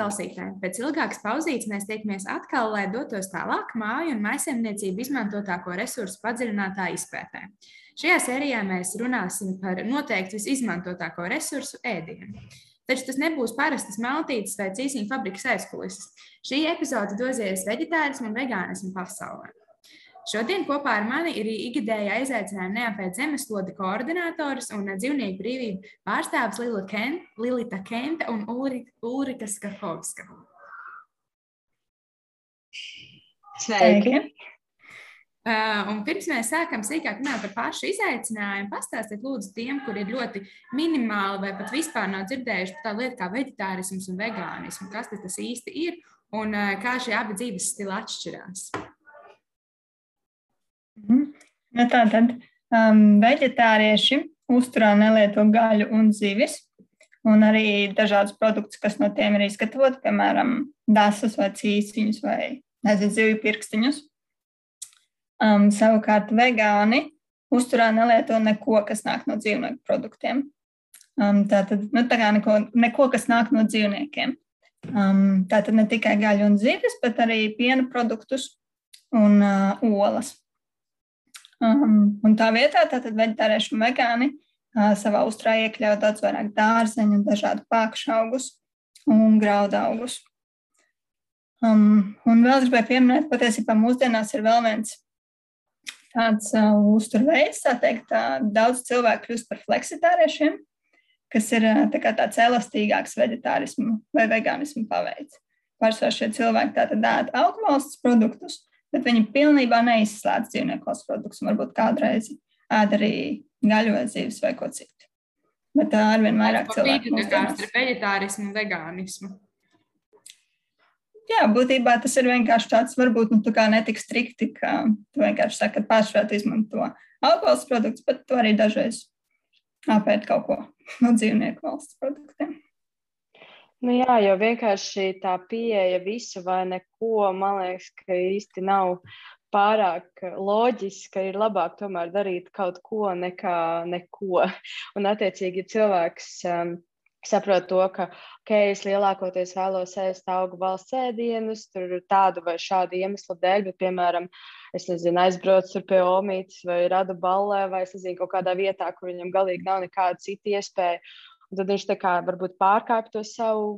Klausītāji! Pēc ilgākas pauzītes mēs tiekamies atkal, lai dotos tālāk māju un maisaimniecību izmantotāko resursu padziļinātā izpētē. Šajā sērijā mēs runāsim par noteikti visizmantotāko resursu ēdienu. Taču tas nebūs parastas maltītes vai cīsiņu fabrikas aizkulises. Šī epizode dosies veģetārismu un vegānismu pasaulē. Šodien kopā ar mani ir ikgadēja aizaicinājumu neapēt zemeslodi koordinators un dzīvnieku brīvību pārstāvis Lila Ken, Lilita Kenta un Ulrika Skakovska. Sveiki! Uh, un pirms mēs sākam sīkāk runāt par pašu izaicinājumu, pastāstiet lūdzu tiem, kur ir ļoti minimāli vai pat vispār nav dzirdējuši par tādu lietu kā veģetārisms un vegānismu, kas tas īsti ir un uh, kā šie abi dzīves stili atšķirās. Mhm. Nu, tā tad um, veģetārieši uzturā nelieto gaļu un zivis, un arī dažādus produktus, kas no tiem ir izgatavoti, piemēram, dasas vai cīsiņus vai nezinu, zivju pirkstiņus. Um, savukārt vegāni uzturā nelieto neko, kas nāk no dzīvnieku produktiem. Um, tātad, nu, tā kā neko, neko, kas nāk no dzīvniekiem. Um, tātad ne tikai gaļu un zivis, bet arī piena produktus un uh, olas. Um, un tā vietā tātad veģetārieši un vegāni uh, savā uzturā iekļauj daudz vairāk dārzeņu, dažādu pākšu augus un graudu augus. Um, un vēl gribēju pieminēt, patiesībā mūsdienās ir vēl viens tāds uh, uzturveids, tā teikt, uh, daudz cilvēku kļūst par fleksitāriešiem, kas ir uh, tā tāds elastīgāks veģetārismu vai vegānismu paveids. Pārsvarā šie cilvēki tātad ēd augvalsts produktus, bet viņi pilnībā neizslēdz dzīvnieku valsts produktus. Varbūt kādreiz ēd arī gaļu vai zīves vai ko citu. Bet tā arvien vairāk cilvēku. Tas ir veģetārismu un vegānismu. Jā, būtībā tas ir vienkārši tāds, varbūt nu, tā netik strikti, ka tu vienkārši saki, ka pārsvarā izmanto alkohola produktus, bet tu arī dažreiz apēd kaut ko no dzīvnieku valsts produktiem. Nu jā, jo vienkārši tā pieeja visu vai neko, man liekas, ka īsti nav pārāk loģiska. Ir labāk tomēr darīt kaut ko nekā neko. Un, attiecīgi, cilvēks um, saprot to, ka okay, es lielākoties vēlos ēst augu valsts ēdienus, tur tādu vai šādu iemeslu dēļ, bet, piemēram, es nezinu, aizbraucu pie omītes vai radu ballē, vai es nezinu, kaut kādā vietā, kur viņam galīgi nav nekāda cita iespēja. Tad viņš tā kā varbūt pārkāpj to savu,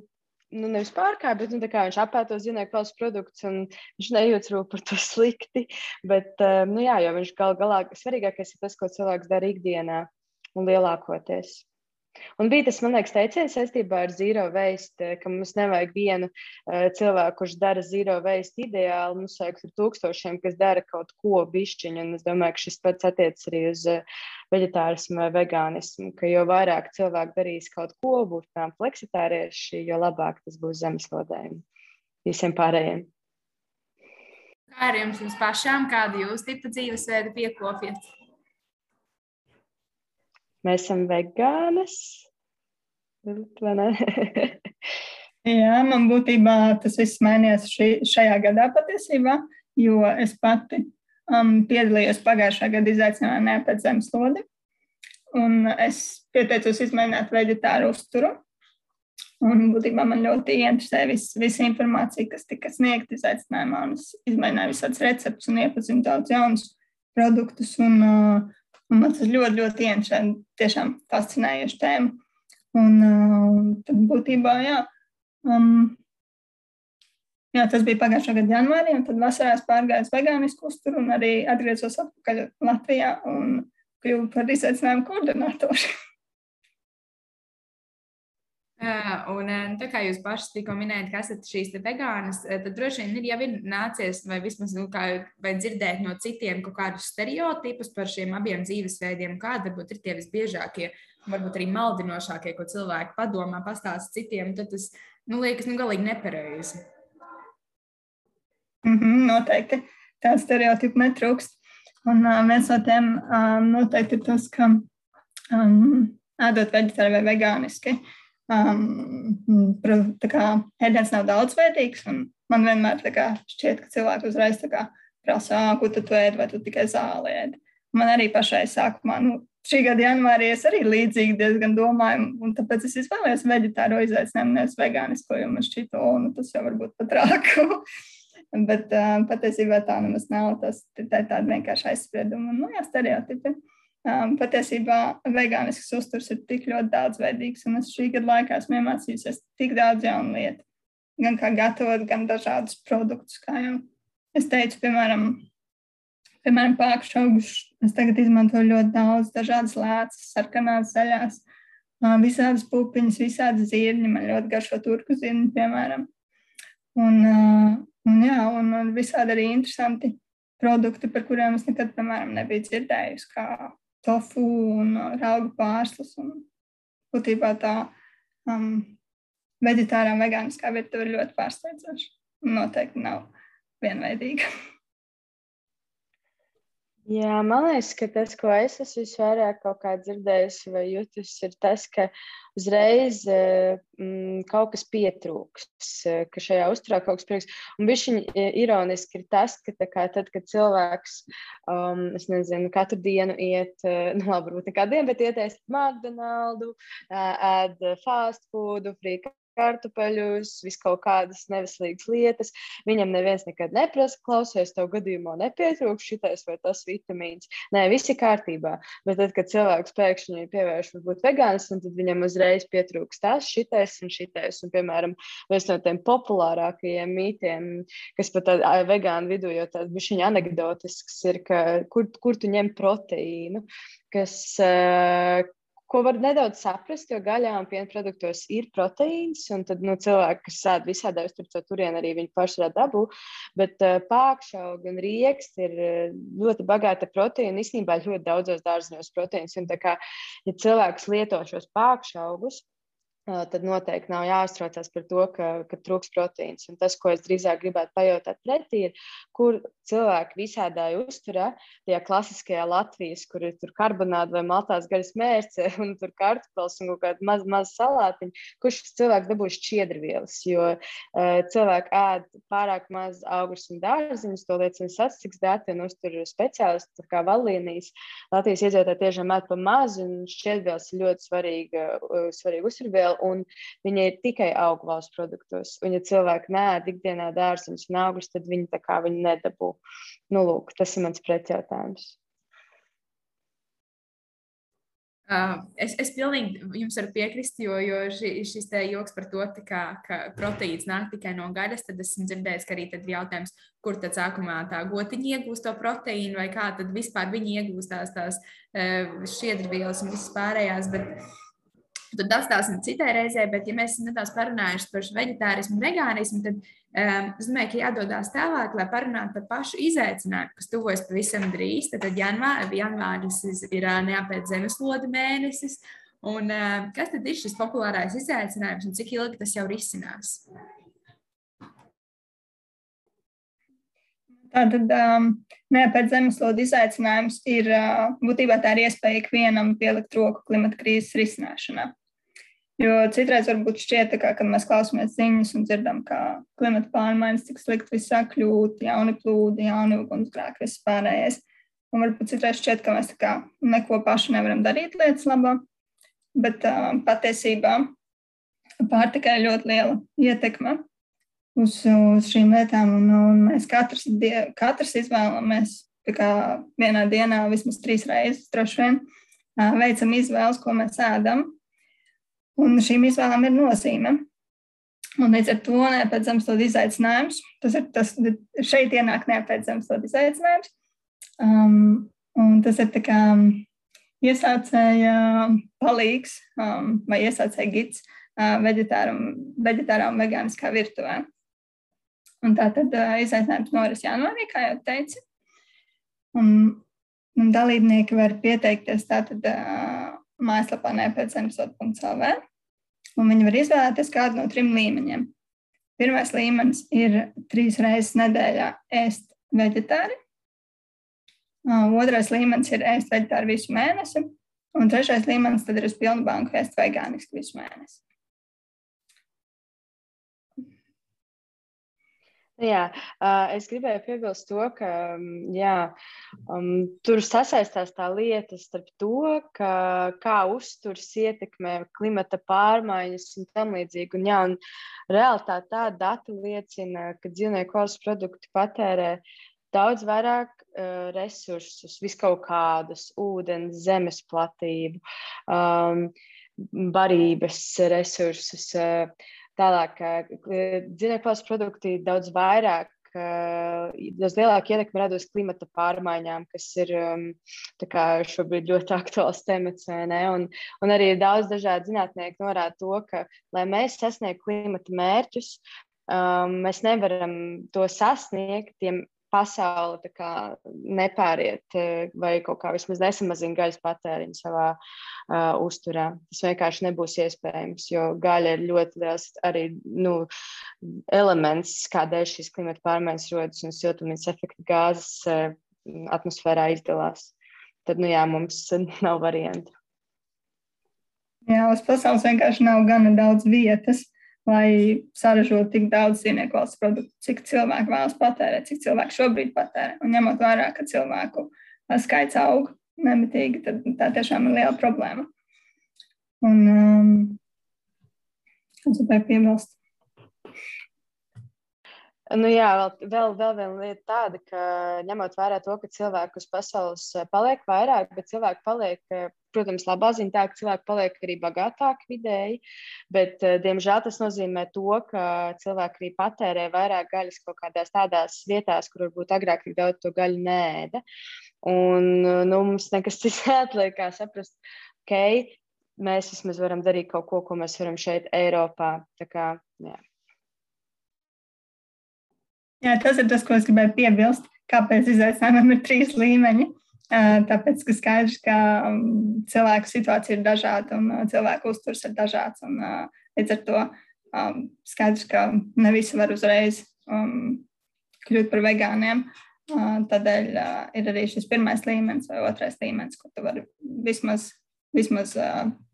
nu, nevis pārkāpj, bet nu, viņš apēto zīmēju valsts produktus un viņš nejūtas rūp par to slikti. Bet, eh, nu, jā, jo viņš gal galā svarīgākais ir tas, ko cilvēks dara ikdienā un lielākoties. Un bija tas, man liekas, teiciens saistībā ar zero waste, ka mums nevajag vienu uh, cilvēku, kurš dara zero waste ideāli. Mums vajag tūkstošiem, kas dara kaut ko bišķiņu. Un es domāju, ka šis pats attiecas arī uz uh, veģetārismu vai vegānismu, ka jo vairāk cilvēku darīs kaut ko, būs tām fleksitārieši, jo labāk tas būs zemeslodējumi visiem pārējiem. Kā ar jums pašām, kādu jūs tipu dzīvesveidu piekopjat? Mēs esam vegānas. Jā, man būtībā tas viss mainījās šī, šajā gadā patiesībā, jo es pati um, piedalījos pagājušā gada izaicinājumā pēc zemeslodi. Un es pieteicos izmēģināt veģetāru uzturu. Un būtībā man ļoti interesē vis, visa informācija, kas tika sniegta izaicinājumā. Un es izmēģināju visādus receptus un iepazinu daudz jaunus produktus. Un, uh, Un man tas ļoti, ļoti interesanti, tiešām fascinējoši tēma. Un uh, tad būtībā, jā, um, jā, tas bija pagājušā gada janvārī, un tad vasarā pārgāju uz vegānisku uzturu un arī atgriezos atpakaļ Latvijā un kļuvu par izaicinājumu koordinatoru. Un tā kā jūs pašas tikko minējāt, ka esat šīs vegānas, tad droši vien ir jau ir nācies, vai vismaz nu, kā, vai dzirdēt no citiem kaut kādus stereotipus par šiem abiem dzīvesveidiem, kādi varbūt ir tie visbiežākie, varbūt arī maldinošākie, ko cilvēki padomā, pastāsta citiem, tad tas nu, liekas nu, galīgi nepareizi. Mm -hmm, noteikti. Tāda stereotipa netrūkst. Un uh, viens no tiem um, noteikti ir tas, ka um, ēdot veģetāri vai vegāniski. Uh, Um, kā, ēdiens nav daudzveidīgs, un man vienmēr kā, šķiet, ka cilvēki uzreiz kā, prasa, ko tu ēd, vai tu tikai zāli ēd. Man arī pašai sākumā, nu, šī gada janvārī es arī līdzīgi diezgan domāju, un tāpēc es izvēlējos veģetāro izaicinājumu, nevis vegānisko, jo man šķita, o, nu, tas jau varbūt pat rāku. Bet uh, patiesībā tā nemaz nav. Tas tā ir tāda vienkārša aizsprieduma un nu, jā, stereotipi. Um, patiesībā vegānisks uzturs ir tik ļoti daudzveidīgs, un es šī gada laikā esmu iemācījusies tik daudz jaunu lietu. Gan kā gatavot, gan dažādus produktus. Kā jau es teicu, piemēram, piemēram pākšu augus. Es tagad izmantoju ļoti daudz dažādas lēcas, sarkanās, zaļās, visādas pupiņas, visādas zirņi. Man ļoti garšo turku zirņi, piemēram. Un, un, jā, un, un visādi arī interesanti produkti, par kuriem es nekad, piemēram, nebiju dzirdējusi, kā tofu un raugu pārslas. Un būtībā tā um, veģetārā un vegāniskā virtuve ir ļoti pārsteidzoša. Noteikti nav vienveidīga. Jā, man liekas, ka tas, ko es esmu visvairāk dzirdējusi vai jutusi, ir tas, ka uzreiz mm, kaut kas pietrūks, ka šajā uzturā kaut kas pietrūks. Un viņš ironiski ir tas, ka kā, tad, kad cilvēks, um, es nezinu, katru dienu iet, nu labi, varbūt ne katru dienu, bet iet ēst McDonald's, ēd fast food, frīka kartupeļus, vis kaut kādas neveselīgas lietas. Viņam neviens nekad neprasa, klausies, tev gadījumā nepietrūks šitais vai tas vitamīns. Nē, viss ir kārtībā. Bet tad, kad cilvēks pēkšņi pievērš varbūt vegānismu, tad viņam uzreiz pietrūks tas, šitais un šitais. Un, piemēram, viens no tiem populārākajiem mītiem, kas pat tādā vegānu vidū jau tāds bišķiņa anegdotisks ir, ka kur, kur tu ņem proteīnu, kas, ko var nedaudz saprast, jo gaļā un piena produktos ir proteīns, un tad nu, cilvēki, kas sēž visādā uzturā turienē, arī viņi rada dabu. Bet uh, pākšauga un rieksti ir ļoti bagāta proteīna. Īsnībā ļoti daudzos dārziņos proteīns. Un, kā, ja cilvēks lieto šos pākšaugus, tad noteikti nav jāuztraucas par to, ka, ka trūks proteīns. Un tas, ko es drīzāk gribētu pajautāt pretī, ir, kur cilvēki visādā uzturā, tajā klasiskajā Latvijas, kur ir karbonāta vai maltās gaļas mērce, un tur kartupels un kaut kāda maza maz salātiņa, kurš cilvēks dabūs šķiedrvielas, jo uh, cilvēki ēd pārāk maz augus un dārziņus, to liecina statistikas dati un uztur speciālisti, kā valīnijas. Latvijas iedzīvotāji tiešām ēd pa mazu, un šķiedrvielas ir ļoti svarīga, uh, svarīga uzturviela vēl, un viņa ir tikai augu valsts produktos. Un, ja cilvēki nē, ikdienā dārziņus un augus, tad viņi tā kā viņi nedabū. Nu, lūk, tas ir mans pretjautājums. Uh, es, es pilnīgi jums varu piekrist, jo, jo ši, šis te joks par to, kā, ka proteīns nāk tikai no gaļas, tad esmu dzirdējis, ka arī tad ir jautājums, kur tad sākumā tā gotiņa iegūst to proteīnu, vai kā tad vispār viņi iegūst tās, tās uh, šķiedrvielas un visas pārējās. Bet, Tad atstāsim citai reizē, bet, ja mēs nedaudz parunājuši par vegetārismu un vegānismu, tad um, es domāju, ka jādodas tālāk, lai parunātu par pašu izaicinājumu, kas tuvojas pavisam drīz. Tad janvā, janvāris ir neapēc zemeslode mēnesis. Un, uh, kas tad ir šis populārais izaicinājums un cik ilgi tas jau risinās? Tātad um, neapēc zemeslodes izaicinājums ir uh, būtībā tā ir iespēja ikvienam pielikt roku klimata krīzes risināšanā. Jo citreiz varbūt šķiet, ka, kad mēs klausāmies ziņas un dzirdam, ka klimata pārmaiņas tik slikti viss sāk kļūt, jauni plūdi, jauni ugunsgrēki, viss pārējais. Un varbūt citreiz šķiet, ka mēs kā neko paši nevaram darīt lietas labā, bet uh, patiesībā pārtikai ļoti liela ietekme uz, uz šīm lietām. Un, un mēs katrs, die, katrs izvēlamies kā, vienā dienā vismaz trīs reizes, droši vien, uh, veicam izvēles, ko mēs ēdam Un šīm izvēlēm ir nozīme. Un līdz ar to neapēdzams to izaicinājums. Tas ir tas, šeit ienāk neapēdzams to izaicinājums. Um, un tas ir kā iesācēja palīgs um, vai iesācēja gids uh, veģetārā un vegāniskā virtuvē. Un tā tad uh, izaicinājums noris janvārī, kā jau teicu. Un, un dalībnieki var pieteikties tātad uh, mājaslapā nepēcemsot.lv, un viņi var izvēlēties kādu no trim līmeņiem. Pirmais līmenis ir trīs reizes nedēļā ēst veģetāri. Otrais līmenis ir ēst veģetāri visu mēnesi, un trešais līmenis tad ir uz pilnu banku ēst vegāniski visu mēnesi. Jā, es gribēju piebilst to, ka jā, um, tur sasaistās tā lieta starp to, ka, kā uzturs ietekmē klimata pārmaiņas un tam līdzīgi. Un, jā, un realitāte tā dati liecina, ka dzīvnieku valsts produkti patērē daudz vairāk uh, resursus, viskaut kādus, ūdens, zemes platību, um, barības resursus. Uh, Tālāk, dzīvnieku produkti daudz vairāk daudz lielāku ietekmi rada uz klimata pārmaiņām, kas ir um, šobrīd ļoti aktuāls temats. Un, un arī daudz dažādu zinātnieku norāda to, ka, lai mēs sasniegtu klimata mērķus, um, mēs nevaram to sasniegt, ja pasaule kā, nepāriet eh, vai kaut kā vismaz nesamazina gaļas patēriņu savā uh, uzturā. Tas vienkārši nebūs iespējams, jo gaļa ir ļoti liels arī nu, elements, kādēļ šīs klimata pārmaiņas rodas un siltumnīcas efekta gāzes uh, atmosfērā izdalās. Tad, nu jā, mums nav variantu. Jā, uz pasaules vienkārši nav gana daudz vietas, lai saražotu tik daudz dzīvnieku valsts produktu, cik cilvēki vēlas patērēt, cik cilvēki šobrīd patērē. Un ņemot vērā, ka cilvēku skaits aug nemitīgi, tad tā tiešām ir liela problēma. Un um, es gribēju piebilst. Nu, jā, vēl, vēl, vēl viena lieta tāda, ka ņemot vērā to, ka cilvēku uz pasaules paliek vairāk, bet cilvēki paliek protams, labā ziņa tā, ka cilvēki paliek arī bagātāki vidēji, bet, eh, diemžēl, tas nozīmē to, ka cilvēki arī patērē vairāk gaļas kaut kādās tādās vietās, kur varbūt agrāk tik daudz to gaļu nēda. Un nu, mums nekas cits neatliek, kā saprast, ok, mēs vismaz varam darīt kaut ko, ko mēs varam šeit, Eiropā. Tā kā, jā. Jā, tas ir tas, ko es gribēju piebilst. Kāpēc izaicinājumam ir trīs līmeņi? Tāpēc, ka skaidrs, ka cilvēku situācija ir dažāda un cilvēku uzturs ir dažāds. Un, līdz ar to skaidrs, ka ne visi var uzreiz um, kļūt par vegāniem. Tādēļ ir arī šis pirmais līmenis vai otrais līmenis, kur tu vari vismaz, vismaz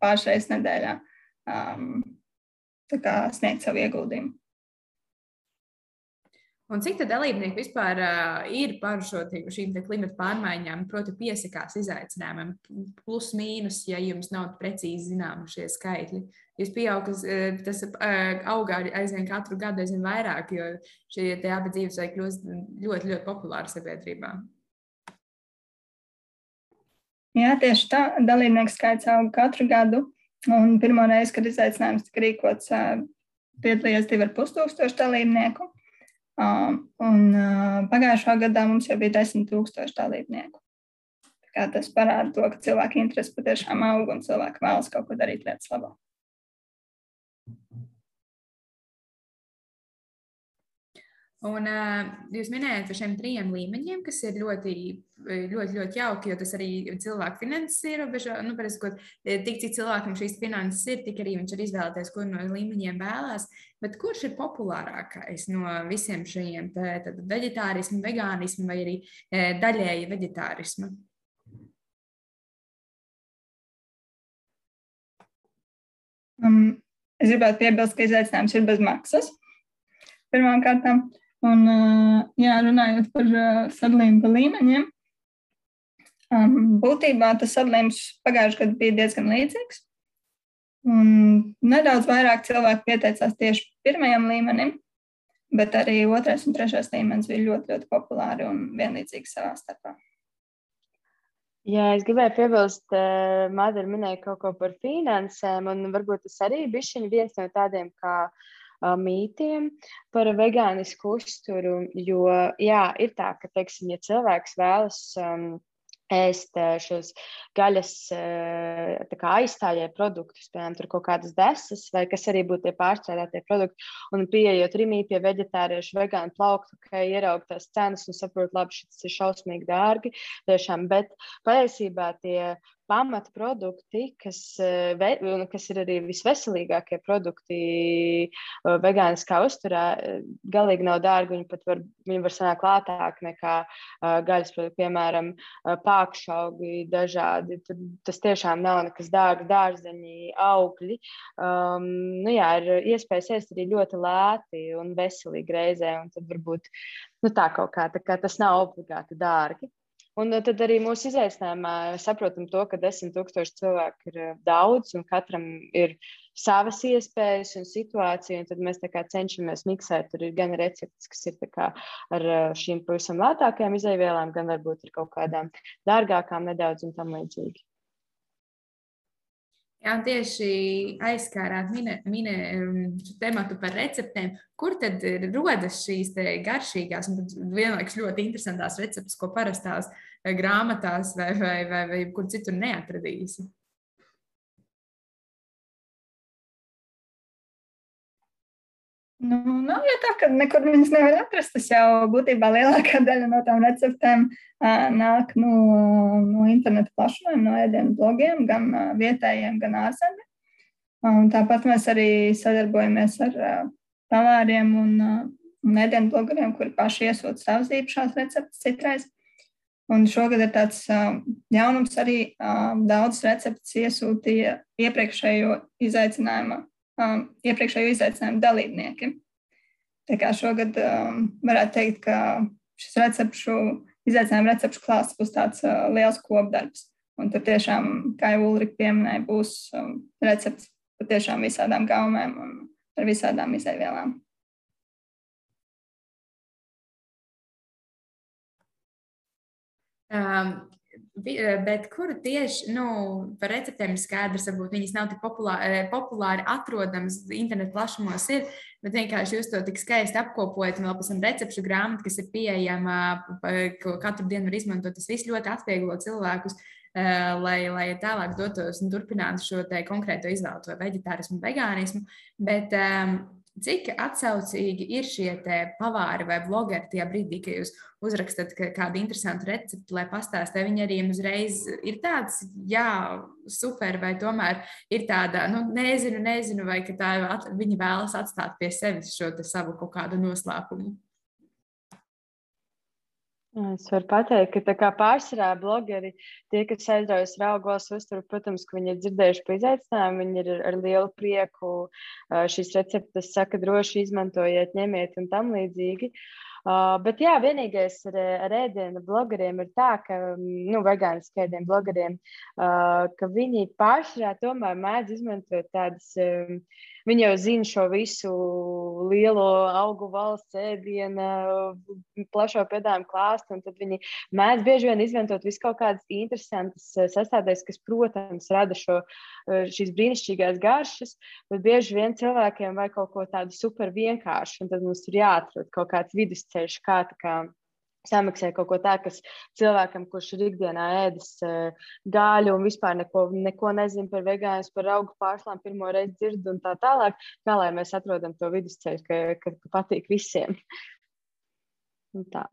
pāris reizes nedēļā um, sniegt savu ieguldījumu. Un cik tad dalībnieki vispār uh, ir par šo, šīm klimata pārmaiņām, proti, piesakās izaicinājumiem, plus mīnus, ja jums nav precīzi zināmi šie skaitļi? Jūs pieaugat, tas uh, augā aizvien katru gadu aizvien vairāk, jo šie abi dzīvesveidi kļūst ļoti, ļoti populāri sabiedrībā. Jā, tieši tā. Dalībnieku skaits aug katru gadu. Un pirmo reizi, kad izaicinājums tika rīkots, piedalījās 2,5 tūkstoši dalībnieku. Un pagājušā gadā mums jau bija 10,000 dalībnieku. Tas parāda to, ka cilvēku interesi patiešām aug un cilvēki vēlas kaut ko darīt lietas labā. Un uh, jūs minējāt par šiem trim līmeņiem, kas ir ļoti, ļoti, ļoti jauki, jo tas arī cilvēku finanses ierobežo. Nu, parasti, tik cik cilvēkam šīs finanses ir, tik arī viņš var izvēlēties, kur no līmeņiem vēlās. Bet kurš ir populārākais no visiem šiem vegetārismu, vegānismu vai arī daļēji vegetārismu? Um, es gribētu piebilst, ka izaicinājums ir bez maksas. Pirmkārt, Un, jā, runājot par sadalījumu pa līmeņiem, būtībā tas sadalījums pagājušajā gadā bija diezgan līdzīgs. Un nedaudz vairāk cilvēku pieteicās tieši pirmajam līmenim, bet arī otrais un trešais līmenis bija ļoti, ļoti populāri un vienlīdzīgi savā starpā. Jā, es gribēju piebilst, uh, Madara minēja kaut ko par finansēm, un varbūt tas arī bija viens no tādiem, kā uh, mītiem par vegānisku uzturu. Jo jā, ir tā, ka, teiksim, ja cilvēks vēlas um, ēst šos gaļas aizstājēju produktus, piemēram, kaut kādas desas, vai kas arī būtu tie pārstrādātie produkti. Un pieejot rimī pie vegetāriešu, vegānu plauktu, ka ieraugt tās cenas un saprot, labi, šis ir šausmīgi dārgi. Tiešām, bet patiesībā tie pamatprodukti, kas, ve, kas ir arī visveselīgākie produkti vegāniskā uzturā, galīgi nav dārgi. Viņi pat var, viņi var sanākt lētāk nekā gaļas produkti, piemēram, pākšaugi dažādi. Tur, tas tiešām nav nekas dārgs, dārzeņi, augļi. Um, nu jā, ir iespējas ēst arī ļoti lēti un veselīgi reizē, un tad varbūt nu, tā kaut kā, tā kā tas nav obligāti dārgi. Un eh, tad arī mūsu izaicinājumā saprotam to, ka desmit tūkstoši cilvēku ir eh, daudz un katram ir savas iespējas un situācija. Un tad mēs cenšamies miksēt. Tur ir gan receptes, kas ir ar eh, šīm pavisam lētākajām izaivielām, gan varbūt ar kaut kādām dārgākām nedaudz un tam līdzīgi. Jā, tieši aizskārāt minē, minē šo tematu par receptēm. Kur tad rodas šīs garšīgās un vienlaikus ļoti interesantās receptes, ko parastās grāmatās vai, vai, vai, vai kur citur neatradīsi? Nu, nav jau tā, ka nekur viņas nevar atrast. Tas jau būtībā lielākā daļa no tām receptēm uh, nāk no, no interneta plašumiem, no ēdienu blogiem, gan uh, vietējiem, gan ārzemēm. Um, tāpat mēs arī sadarbojamies ar uh, pavāriem un, uh, un ēdienu blogeriem, kuri paši iesūta savas īpašās receptes citreiz. Un šogad ir tāds uh, jaunums arī uh, daudz receptes iesūtīja iepriekšējo izaicinājumu um, iepriekšējo izaicinājumu dalībniekiem. Tā kā šogad um, varētu teikt, ka šis recepšu, izaicinājuma recepšu klāsts būs tāds uh, liels kopdarbs. Un tur tiešām, kā jau Ulrika pieminēja, būs um, recepts patiešām visādām gaumēm un ar visādām izaivielām. Um, bet kuru tieši nu, par receptēm ir skaidrs, varbūt viņas nav tik populāri, eh, populāri atrodamas internetu plašumos, ir, bet vienkārši jūs to tik skaisti apkopojat, un vēl pēc tam recepšu grāmata, kas ir pieejama, ko katru dienu var izmantot. Tas viss ļoti atvieglo cilvēkus, eh, lai, lai tālāk dotos un turpinātu šo konkrēto izvēlu, vai veģetārismu, vegānismu. Bet, um, Cik atsaucīgi ir šie pavāri vai blogeri tajā brīdī, kad jūs uzrakstat kādu interesantu recepti, lai pastāstītu, viņi arī uzreiz ir tāds, jā, super, vai tomēr ir tāda, nu, nezinu, nezinu, vai tā viņi vēlas atstāt pie sevis šo savu kaut kādu noslēpumu. Es varu pateikt, ka pārsvarā blogeri, tie, kas aizraujas ar augos uzturu, protams, ka viņi ir dzirdējuši par izaicinājumu, viņi ir ar lielu prieku šīs receptes, saka, droši izmantojiet, ņemiet un tam līdzīgi. Uh, bet jā, vienīgais ar, ar ēdienu blogeriem ir tā, ka, nu, vegāniskiem ēdienu blogeriem, uh, ka viņi pārsvarā tomēr mēdz izmantot tādas. Um, Viņi jau zina šo visu lielo augu valsts ēdienu, plašo piedāvājumu klāstu, un tad viņi mēdz bieži vien izmantot visu kaut kādas interesantas eh, sastāvdaļas, kas, protams, rada šo, eh, šīs brīnišķīgās garšas, bet bieži vien cilvēkiem vajag kaut ko tādu super vienkāršu, un tad mums ir jāatrod kaut kāds vidusceļš, kā tā kā samaksāja kaut ko tādu, kas cilvēkam, kurš ir ikdienā ēdis uh, gaļu un vispār neko, neko nezina par vegānu, par augu pārslām, pirmo reizi dzird un tā tālāk, kā lai mēs atrodam to vidusceļu, ka, ka patīk visiem. Un tā.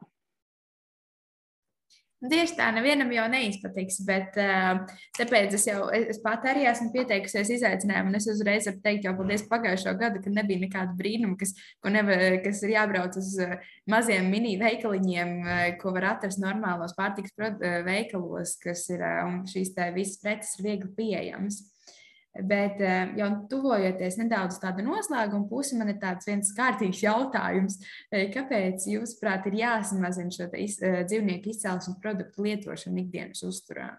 Tieši tā, nevienam jau neizpatiks, bet uh, tāpēc es jau es pat arī esmu pieteikusies izaicinājumu, es uzreiz varu teikt, jau paldies pagājušo gadu, ka nebija nekāda brīnuma, kas, nevar, kas ir jābrauc uz uh, maziem mini veikaliņiem, uh, ko var atrast normālos pārtiks veikalos, kas ir, un šīs visas preces ir viegli pieejamas. Bet eh, jau tuvojoties nedaudz tāda noslēguma pusi, man ir tāds viens kārtīgs jautājums. Eh, kāpēc, jūsuprāt, ir jāsamazina šo iz, eh, dzīvnieku izcelsmes produktu lietošanu ikdienas uzturā?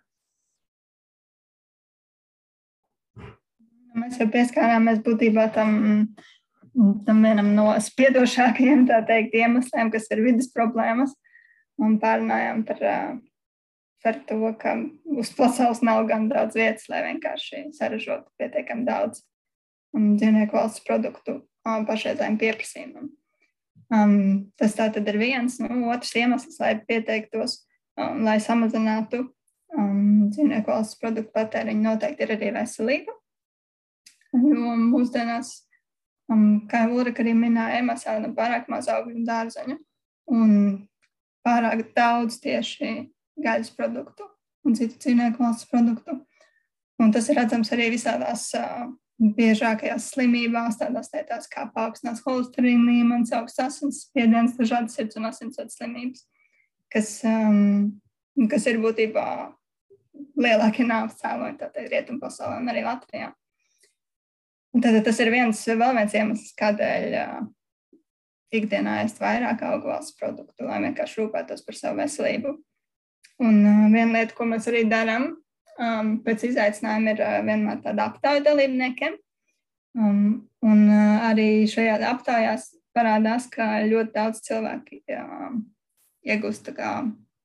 Mēs jau pieskārāmies būtībā tam, tam vienam no spiedošākajiem teikt, iemesliem, kas ir vidas problēmas. Un pārunājām par par to, ka uz pasaules nav gan daudz vietas, lai vienkārši saražotu pietiekami daudz dzīvnieku valsts produktu pašreizējiem pieprasījumam. Um, tas tā tad ir viens. Nu, otrs iemesls, lai pieteiktos, um, lai samazinātu um, dzīvnieku valsts produktu patēriņu, noteikti ir arī veselība. Jo mūsdienās, um, kā jau Ulrika arī minēja, mēs ēdam pārāk maz augļu un dārzeņu un pārāk daudz tieši gaļas produktu un citu dzīvnieku valsts produktu. Un tas ir redzams arī visādās uh, biežākajās slimībās, tādās lietās kā paaugstināts holesterīna līmenis, augsts asinsspiediens, dažādas sirds un asinsvadu slimības, kas, um, kas ir būtībā lielākie nāves cēloņi tātad rietumu pasaulē un arī Latvijā. Un tad tas ir viens, vēl viens iemesls, kādēļ uh, ikdienā ēst vairāk augu valsts produktu, lai vienkārši rūpētos par savu veselību. Un uh, viena lieta, ko mēs arī darām um, pēc izaicinājuma, ir uh, vienmēr tāda aptauja dalībniekiem. Um, un uh, arī šajā aptaujās parādās, ka ļoti daudz cilvēki um, iegūst, kā,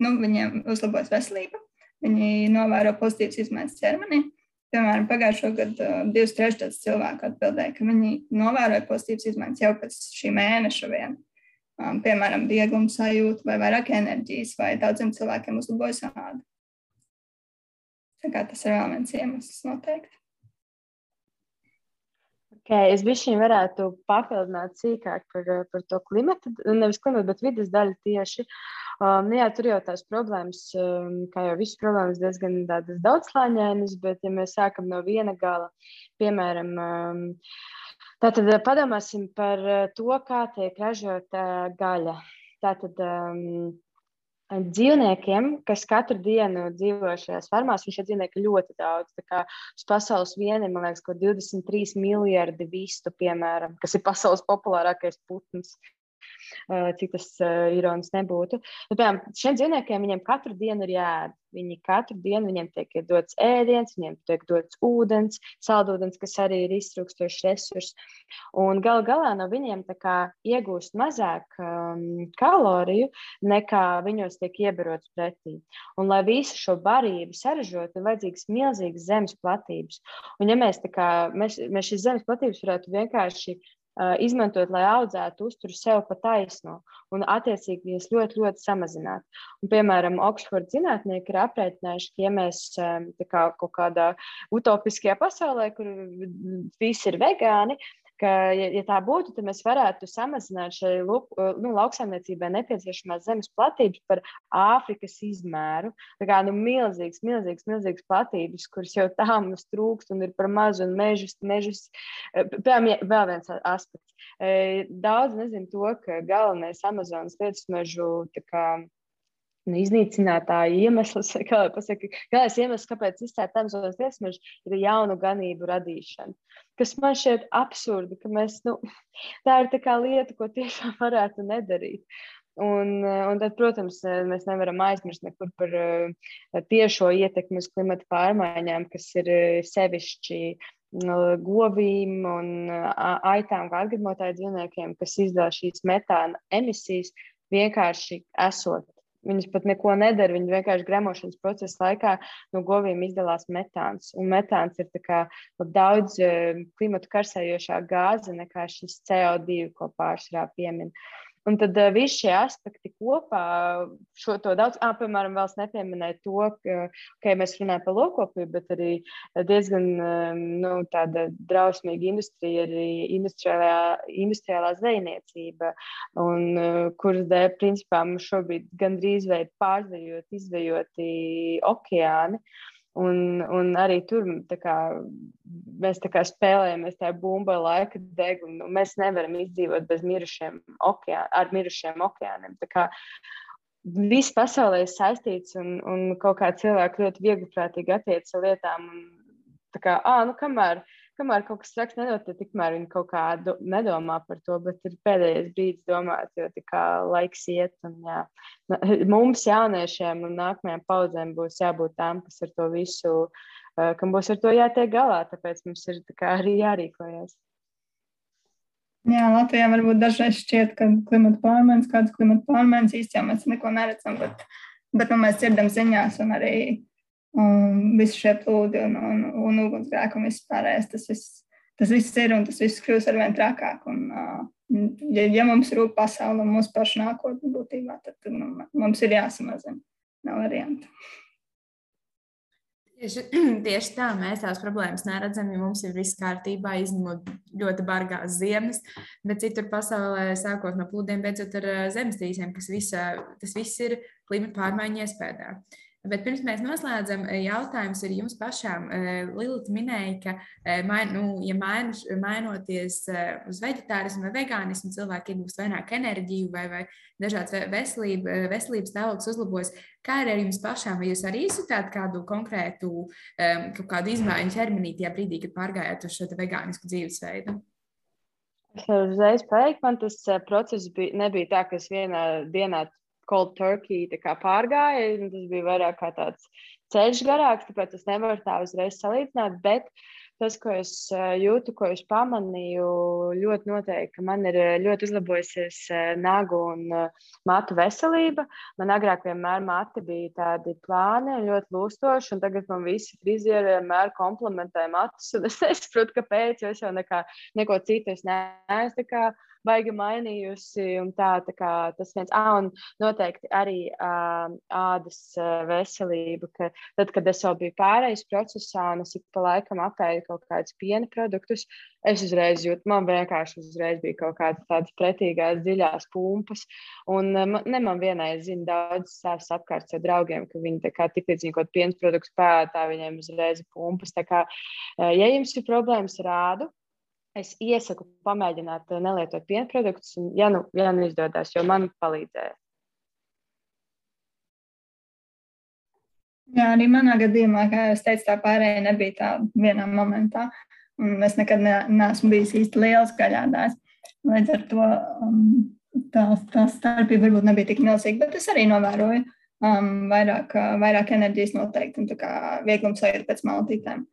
nu, viņiem uzlabojas veselība, viņi novēro pozitīvas izmaiņas ķermenī. Piemēram, pagājušo gadu uh, divas trešdaļas cilvēku atbildēja, ka viņi novēroja pozitīvas izmaiņas jau pēc šī mēneša vien. Um, piemēram, viegluma sajūta vai vairāk enerģijas, vai daudziem cilvēkiem uzlabojas āda. Tā kā tas ir vēl viens iemesls noteikti. Okay, es biju varētu papildināt sīkāk par, par to klimatu, nevis klimatu, bet vidas daļu tieši. Um, jā, tur jau tās problēmas, um, kā jau visas problēmas, diezgan daudzslāņainas, bet ja mēs sākam no viena gala, piemēram, um, tātad padomāsim par uh, to, kā tiek ražota uh, gaļa. Tātad, um, dzīvniekiem, kas katru dienu dzīvo šajās fermās, un šie dzīvnieki ļoti daudz. Tā kā uz pasaules viena ir, man liekas, ko 23 miljardi vistu, piemēram, kas ir pasaules populārākais putns. Eh, cik tas uh, ironiski nebūtu. Nu, piemēram, šiem dzīvniekiem viņiem katru dienu ir jāēd. Viņi katru dienu viņiem tiek dots ēdiens, viņiem tiek dots ūdens, saldūdens, kas arī ir iztrūkstošs resurs. Un gal galā no viņiem iegūst mazāk um, kaloriju, nekā viņos tiek iebarots pretī. Un, lai visu šo barību saražotu, ir vajadzīgas milzīgas zemes platības. Un, ja mēs, kā, mēs, mēs šīs zemes platības varētu vienkārši izmantot, lai audzētu uzturu sev pa taisno un, attiecīgi, viņas ļoti, ļoti samazināt. Un, piemēram, Oksfords zinātnieki ir aprēķinājuši, ka, ja mēs kā, kaut kādā utopiskajā pasaulē, kur visi ir vegāni, ka, ja, ja tā būtu, tad mēs varētu samazināt šai nu, lauksaimniecībai nepieciešamās zemes platības par Āfrikas izmēru. Tā kā nu, milzīgs, milzīgs, milzīgs platības, kuras jau tā mums trūkst un ir par mazu un mežus. mežus. Eh, piemēram, vēl viens aspekts. Eh, daudz nezinu to, ka galvenais Amazonas lietusmežu nu, iznīcinātāja iemesls, kā pasaka, galvenais iemesls, kāpēc izcēlēt Amazonas liesmežu, ir jaunu ganību radīšana. Kas man šķiet absurdi, ka mēs, nu, tā ir tā kā lieta, ko tiešām varētu nedarīt. Un, un tad, protams, mēs nevaram aizmirst nekur par uh, tiešo ietekmi uz klimata pārmaiņām, kas ir uh, sevišķi uh, govīm un aitām, kā atgādmotāju dzīvniekiem, kas izdala šīs metāna emisijas vienkārši esot Viņas pat neko nedara. Viņi vienkārši gremošanas procesa laikā no govīm izdalās metāns. Un metāns ir kā, daudz uh, klimatu karsējošā gāze nekā šis CO2, ko pārsvarā piemin. Un tad uh, visi šie aspekti kopā, šo to daudz, ah, piemēram, vēl es nepieminēju to, ka, ka ja mēs runājam par lokopību, bet arī diezgan nu, tāda drausmīga industrija, arī industriālā, industriālā zvejniecība, un uh, kuras dēļ, principā, mums šobrīd gandrīz vai pārzvejot, izvejoti okeāni. Uh, Un, un arī tur kā, mēs kā, spēlējamies tajā bumba laika deg, un nu, mēs nevaram izdzīvot bez mirušiem okeāniem, ar mirušiem okeāniem. Viss pasaulē ir saistīts, un, un kaut kā cilvēki ļoti viegliprātīgi attiecas ar lietām. Un, kā, ah, nu, kamēr, kamēr kaut kas traks nenotiek, tikmēr viņi kaut kā do, nedomā par to, bet ir pēdējais brīdis domāt, jo tā kā laiks iet. Un, jā. Mums, jauniešiem un nākamajām paudzēm, būs jābūt tām, kas ar to visu, kam būs ar to jātiek galā, tāpēc mums ir kā, arī jārīkojas. Jā, Latvijā varbūt dažreiz šķiet, ka klimata pārmaiņas, kādas klimata pārmaiņas īstenībā mēs neko neredzam, bet, bet nu, mēs dzirdam ziņās un arī un visi šie plūdi un, un, un ugunsgrēki un viss pārējais. Tas viss, tas viss ir un tas viss kļūs ar vien trakāk. Un, ja, ja mums rūp pasaule un mūsu pašu nākotne būtībā, tad nu, mums ir jāsamazina. Nav variantu. Tieši, tieši tā, mēs tās problēmas neredzam, jo mums ir viss kārtībā, izņemot ļoti bargās ziemas, bet citur pasaulē, sākot no plūdiem, beidzot ar zemestrīcēm, kas visa, tas viss ir klimata pārmaiņu iespējā. Bet pirms mēs noslēdzam, jautājums ir jums pašām. Lilita minēja, ka main, nu, ja main, mainoties uz vegetārismu vai vegānismu, cilvēki iegūst vairāk enerģiju vai, vai dažādas veselība, veselības stāvoklis uzlabojas. Kā ir ar jums pašām? Vai jūs arī izjutāt kādu konkrētu kādu izmaiņu ķermenī tajā brīdī, kad pārgājāt uz šo vegānisku dzīvesveidu? Es varu uzreiz pateikt, man tas process bija, nebija tā, ka es vienā dienā cold turkey pārgāja. Tas bija vairāk kā tāds ceļš garāks, tāpēc es nevaru tā uzreiz salīdzināt. Bet tas, ko es eh, jūtu, ko es pamanīju, ļoti noteikti, ka man ir eh, ļoti uzlabojusies eh, nagu un matu veselība. Man agrāk vienmēr mati bija tādi plāni un ļoti lūstoši, un tagad man visi frizieri vienmēr komplementē matus, es nesaprotu, kāpēc, jo es jau nekā, neko citu es neesmu baigi mainījusi. Tā, tā kā, tas viens, ah, un noteikti arī uh, ādas veselība. Ka tad, kad es jau biju pārējais procesā un es ik pa laikam apēju kaut kādus piena produktus, es uzreiz jūtu, man vienkārši uzreiz bija kaut kādas tādas pretīgās, dziļās pumpas. Un ne man vienai zina daudz savus apkārt ar draugiem, ka viņi tā kā tik līdz viņi kaut piena produktus pētā, viņiem uzreiz pumpas. Tā kā, ja jums ir problēmas ar ādu, es iesaku pamēģināt eh, nelietot piena produktus, ja nu, ja nu izdodas, jo man palīdzēja. Jā, arī manā gadījumā, kā jau teicu, tā pārējai nebija tā vienā momentā. Un es nekad ne, neesmu bijis īsti liels gaļādājs. Līdz ar to um, tā, tā starpība varbūt nebija tik milzīga, bet es arī novēroju um, vairāk, vairāk enerģijas noteikti un vieglums sajūta pēc maltītēm.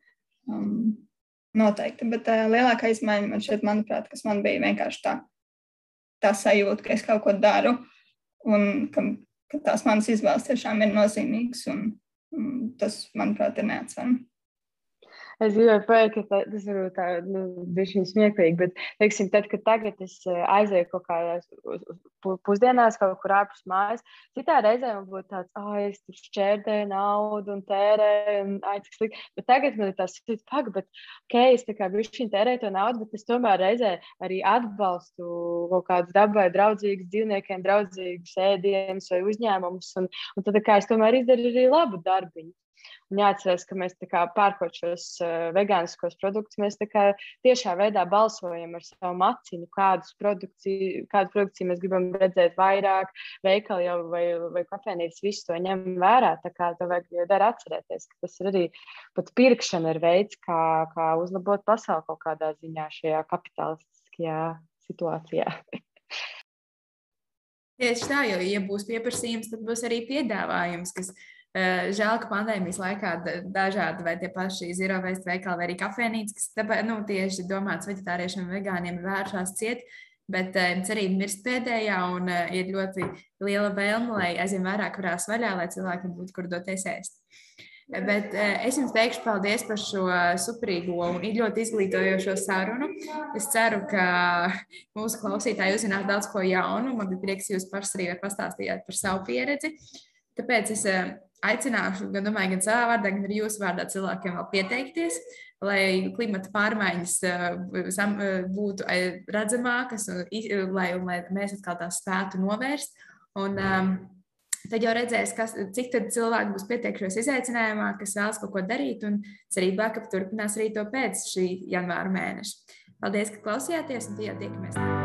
Um, Noteikti, bet uh, lielākā izmaiņa man šeit, manuprāt, kas man bija vienkārši tā, tā sajūta, ka es kaut ko daru un ka, ka tās manas izvēles tiešām ir nozīmīgas. Un, un tas, manuprāt, ir neatsverami. Es gribēju pateikt, ka tas varbūt tā, nu, bija smieklīgi, bet, teiksim, tad, kad tagad es eh, aizēju kaut kādās pusdienās, kaut kur ārpus mājas, citā reizē man būtu tāds, ah, es tur šķērdēju naudu un tērēju, un ai, cik slikti. Bet tagad man ir tas, pag, bet, ok, es tā kā šī tērēju to naudu, bet es tomēr reizē arī atbalstu kaut kādus dabai draudzīgus dzīvniekiem, draudzīgus ēdienus vai uzņēmumus, un, un tad, kā es tomēr izdaru arī labu darbiņu. Un jāatcerās, ka mēs pērkot šos uh, vegāniskos produktus, mēs tiešā veidā balsojam ar savu maciņu, kādus produkciju, kādu produkciju mēs gribam redzēt vairāk. Veikali jau vai, vai kafejnīcas visu to ņem vērā. Tā kā to vajag dara atcerēties, ka tas ir arī pat pirkšana ir veids, kā, kā uzlabot pasauli kaut kādā ziņā šajā kapitalistiskajā situācijā. Tieši tā, jo, ja būs pieprasījums, tad būs arī piedāvājums, kas žēl, ka pandēmijas laikā dažādi vai tie paši zero waste veikali vai arī kafejnīcas, kas tāpēc, nu, tieši domāts vegetāriešiem un vegāniem, vēršās ciet. Bet uh, cerība mirst pēdējā, un uh, ir ļoti liela vēlme, lai aizvien vairāk varās vaļā, lai cilvēkiem būtu kur doties ēst. Bet es jums teikšu paldies par šo superīgo un ļoti izglītojošo sarunu. Es ceru, ka mūsu klausītāji uzzinās daudz ko jaunu. Man bija prieks, ka jūs pašs arī pastāstījāt par savu pieredzi. Tāpēc es aicināšu gan, domāju, gan savā vārdā, gan arī jūsu vārdā cilvēkiem vēl pieteikties, lai klimata pārmaiņas eh, eh, būtu eh, redzamākas un lai, un lai mēs atkal tās spētu novērst. Un, um, tad jau redzēs, kas, cik cilvēki būs pieteikušies izaicinājumā, kas vēlas kaut ko darīt, un cerībā, ka turpinās arī to pēc šī janvāra mēneša. Paldies, ka klausījāties, un tie jau tiekamies!